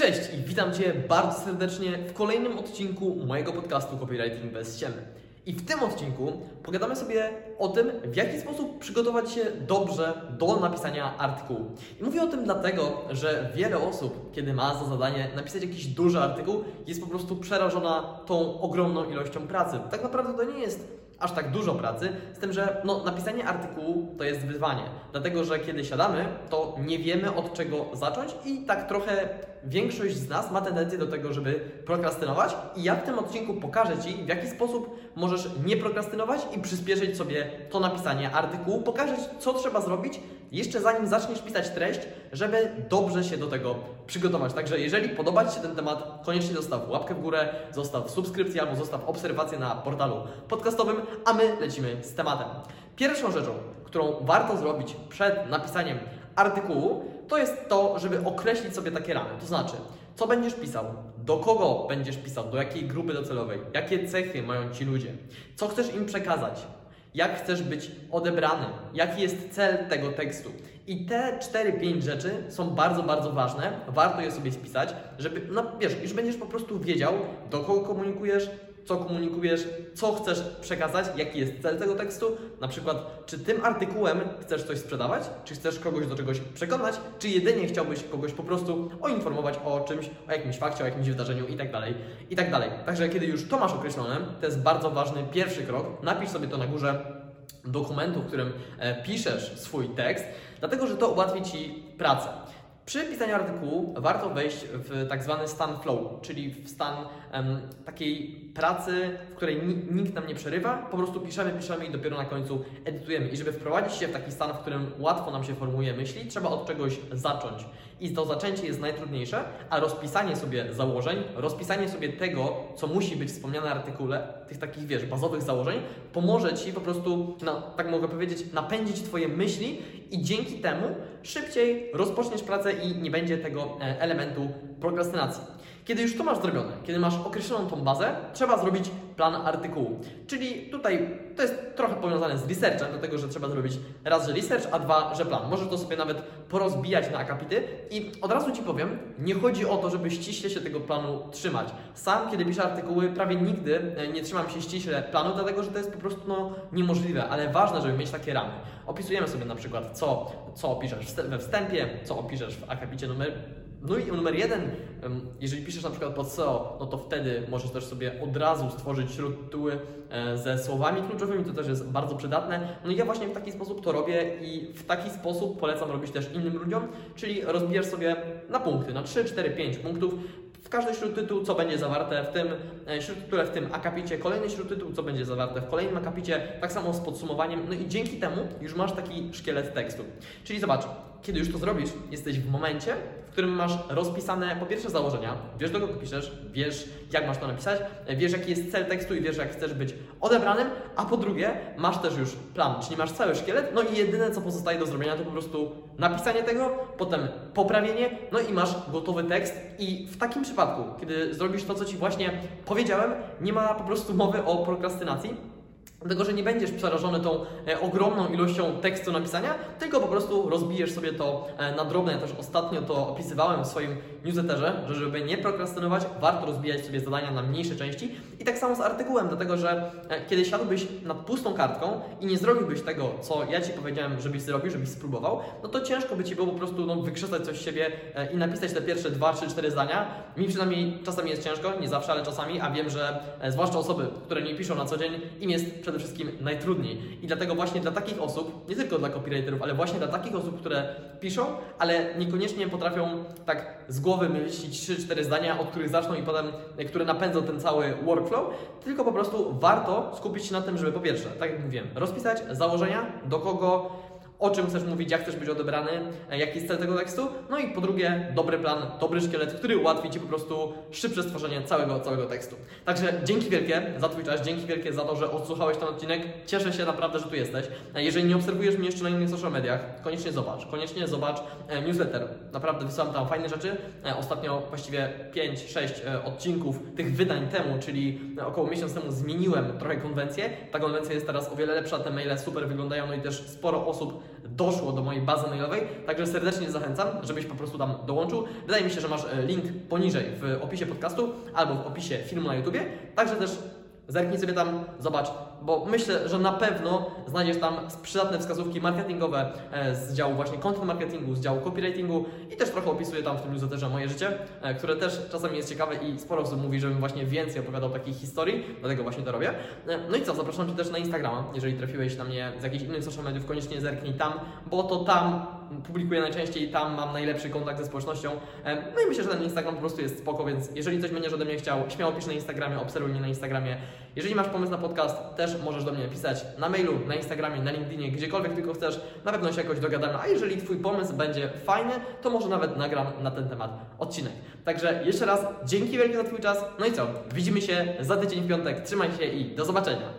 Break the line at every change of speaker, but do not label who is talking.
Cześć i witam Cię bardzo serdecznie w kolejnym odcinku mojego podcastu Copywriting bez ściemy. I w tym odcinku pogadamy sobie o tym, w jaki sposób przygotować się dobrze do napisania artykułu. I mówię o tym dlatego, że wiele osób, kiedy ma za zadanie napisać jakiś duży artykuł, jest po prostu przerażona tą ogromną ilością pracy. Tak naprawdę to nie jest aż tak dużo pracy, z tym, że no, napisanie artykułu to jest wyzwanie. Dlatego, że kiedy siadamy, to nie wiemy od czego zacząć i tak trochę większość z nas ma tendencję do tego, żeby prokrastynować. I ja w tym odcinku pokażę Ci, w jaki sposób możesz nie prokrastynować i przyspieszyć sobie to napisanie artykułu. Pokażę Ci, co trzeba zrobić jeszcze zanim zaczniesz pisać treść, żeby dobrze się do tego przygotować. Także jeżeli podoba Ci się ten temat, koniecznie zostaw łapkę w górę, zostaw subskrypcję albo zostaw obserwację na portalu podcastowym, a my lecimy z tematem. Pierwszą rzeczą, którą warto zrobić przed napisaniem artykułu, to jest to, żeby określić sobie takie ramy. To znaczy, co będziesz pisał, do kogo będziesz pisał, do jakiej grupy docelowej, jakie cechy mają ci ludzie, co chcesz im przekazać, jak chcesz być odebrany, jaki jest cel tego tekstu. I te 4-5 rzeczy są bardzo, bardzo ważne. Warto je sobie spisać, żeby, no wiesz, już będziesz po prostu wiedział, do kogo komunikujesz, co komunikujesz, co chcesz przekazać, jaki jest cel tego tekstu. Na przykład, czy tym artykułem chcesz coś sprzedawać, czy chcesz kogoś do czegoś przekonać, czy jedynie chciałbyś kogoś po prostu oinformować o czymś, o jakimś fakcie, o jakimś wydarzeniu itd. Tak itd. Tak Także kiedy już to masz określone, to jest bardzo ważny pierwszy krok. Napisz sobie to na górze dokumentu, w którym e, piszesz swój tekst, dlatego że to ułatwi Ci pracę. Przy pisaniu artykułu warto wejść w tak zwany stan flow, czyli w stan um, takiej pracy, w której nikt nam nie przerywa, po prostu piszemy, piszemy i dopiero na końcu edytujemy. I żeby wprowadzić się w taki stan, w którym łatwo nam się formuje myśli, trzeba od czegoś zacząć. I to zaczęcie jest najtrudniejsze, a rozpisanie sobie założeń, rozpisanie sobie tego, co musi być wspomniane w artykule, tych takich, wiesz, bazowych założeń, pomoże Ci po prostu, no, tak mogę powiedzieć, napędzić Twoje myśli i dzięki temu szybciej rozpoczniesz pracę i nie będzie tego e, elementu prokrastynacji. Kiedy już to masz zrobione, kiedy masz określoną tą bazę, trzeba zrobić plan artykułu. Czyli tutaj to jest trochę powiązane z researchem, dlatego że trzeba zrobić raz, że research, a dwa, że plan. Możesz to sobie nawet porozbijać na akapity i od razu Ci powiem, nie chodzi o to, żeby ściśle się tego planu trzymać. Sam, kiedy piszę artykuły, prawie nigdy e, nie trzymam się ściśle planu, dlatego że to jest po prostu no, niemożliwe, ale ważne, żeby mieć takie ramy. Opisujemy sobie na przykład, co, co opiszesz we wstępie, co opiszesz w akapicie numer no i numer jeden, jeżeli piszesz na przykład pod SEO, no to wtedy możesz też sobie od razu stworzyć śródtytuły e, ze słowami kluczowymi, to też jest bardzo przydatne. No i ja właśnie w taki sposób to robię i w taki sposób polecam robić też innym ludziom, czyli rozbijasz sobie na punkty, na 3, 4, 5 punktów, w każdy śródtytuł, co będzie zawarte w tym e, śródtytule, w tym akapicie, kolejny śródtytuł, co będzie zawarte w kolejnym akapicie, tak samo z podsumowaniem, no i dzięki temu już masz taki szkielet tekstu. Czyli zobacz, kiedy już to zrobisz, jesteś w momencie, w którym masz rozpisane po pierwsze założenia, wiesz do kogo piszesz, wiesz jak masz to napisać, wiesz jaki jest cel tekstu i wiesz jak chcesz być odebranym, a po drugie masz też już plan, czyli masz cały szkielet, no i jedyne co pozostaje do zrobienia to po prostu napisanie tego, potem poprawienie, no i masz gotowy tekst. I w takim przypadku, kiedy zrobisz to co Ci właśnie powiedziałem, nie ma po prostu mowy o prokrastynacji, Dlatego, że nie będziesz przerażony tą e, ogromną ilością tekstu napisania, tylko po prostu rozbijesz sobie to e, na drobne. Ja też ostatnio to opisywałem w swoim newsletterze, że żeby nie prokrastynować, warto rozbijać sobie zadania na mniejsze części. I tak samo z artykułem, dlatego że e, kiedy siadłbyś nad pustą kartką i nie zrobiłbyś tego, co ja Ci powiedziałem, żebyś zrobił, żebyś spróbował, no to ciężko by Ci było po prostu no, wykrzesać coś z siebie i napisać te pierwsze dwa, trzy, cztery zdania. Mi przynajmniej czasami jest ciężko, nie zawsze, ale czasami, a wiem, że zwłaszcza osoby, które nie piszą na co dzień, im jest przede wszystkim najtrudniej. I dlatego właśnie dla takich osób, nie tylko dla copywriterów, ale właśnie dla takich osób, które piszą, ale niekoniecznie potrafią tak z głowy myśleć 3-4 zdania, od których zaczną i potem, które napędzą ten cały workflow, tylko po prostu warto skupić się na tym, żeby po pierwsze, tak jak mówiłem, rozpisać założenia, do kogo o czym chcesz mówić, jak chcesz być odebrany, e, jaki jest cel tego tekstu. No i po drugie, dobry plan, dobry szkielet, który ułatwi Ci po prostu szybsze stworzenie całego, całego tekstu. Także dzięki wielkie za Twój czas, dzięki wielkie za to, że odsłuchałeś ten odcinek. Cieszę się naprawdę, że tu jesteś. E, jeżeli nie obserwujesz mnie jeszcze na innych social mediach, koniecznie zobacz, koniecznie zobacz e, newsletter. Naprawdę wysyłam tam fajne rzeczy. Ostatnio właściwie 5-6 odcinków tych wydań temu, czyli około miesiąc temu zmieniłem trochę konwencję. Ta konwencja jest teraz o wiele lepsza, te maile super wyglądają, no i też sporo osób doszło do mojej bazy mailowej, także serdecznie zachęcam, żebyś po prostu tam dołączył. Wydaje mi się, że masz e, link poniżej w opisie podcastu albo w opisie filmu na YouTubie, także też Zerknij sobie tam, zobacz, bo myślę, że na pewno znajdziesz tam przydatne wskazówki marketingowe e, z działu właśnie content marketingu, z działu copywritingu i też trochę opisuję tam w tym newsletterze moje życie, e, które też czasami jest ciekawe i sporo osób mówi, żebym właśnie więcej opowiadał takich historii, dlatego właśnie to robię. E, No i co, zapraszam Cię też na Instagrama, jeżeli trafiłeś na mnie z jakichś innych social mediów, koniecznie zerknij tam, bo to tam publikuję najczęściej, tam mam najlepszy kontakt ze społecznością. No i myślę, że ten Instagram po prostu jest spoko, więc jeżeli coś będziesz ode mnie chciał, śmiało pisz na Instagramie, obserwuj mnie na Instagramie. Jeżeli masz pomysł na podcast, też możesz do mnie pisać na mailu, na Instagramie, na LinkedInie, gdziekolwiek tylko chcesz. Na pewno się jakoś dogadamy, a jeżeli Twój pomysł będzie fajny, to może nawet nagram na ten temat odcinek. Także jeszcze raz dzięki wielkie za Twój czas. No i co? Widzimy się za tydzień w piątek. Trzymaj się i do zobaczenia.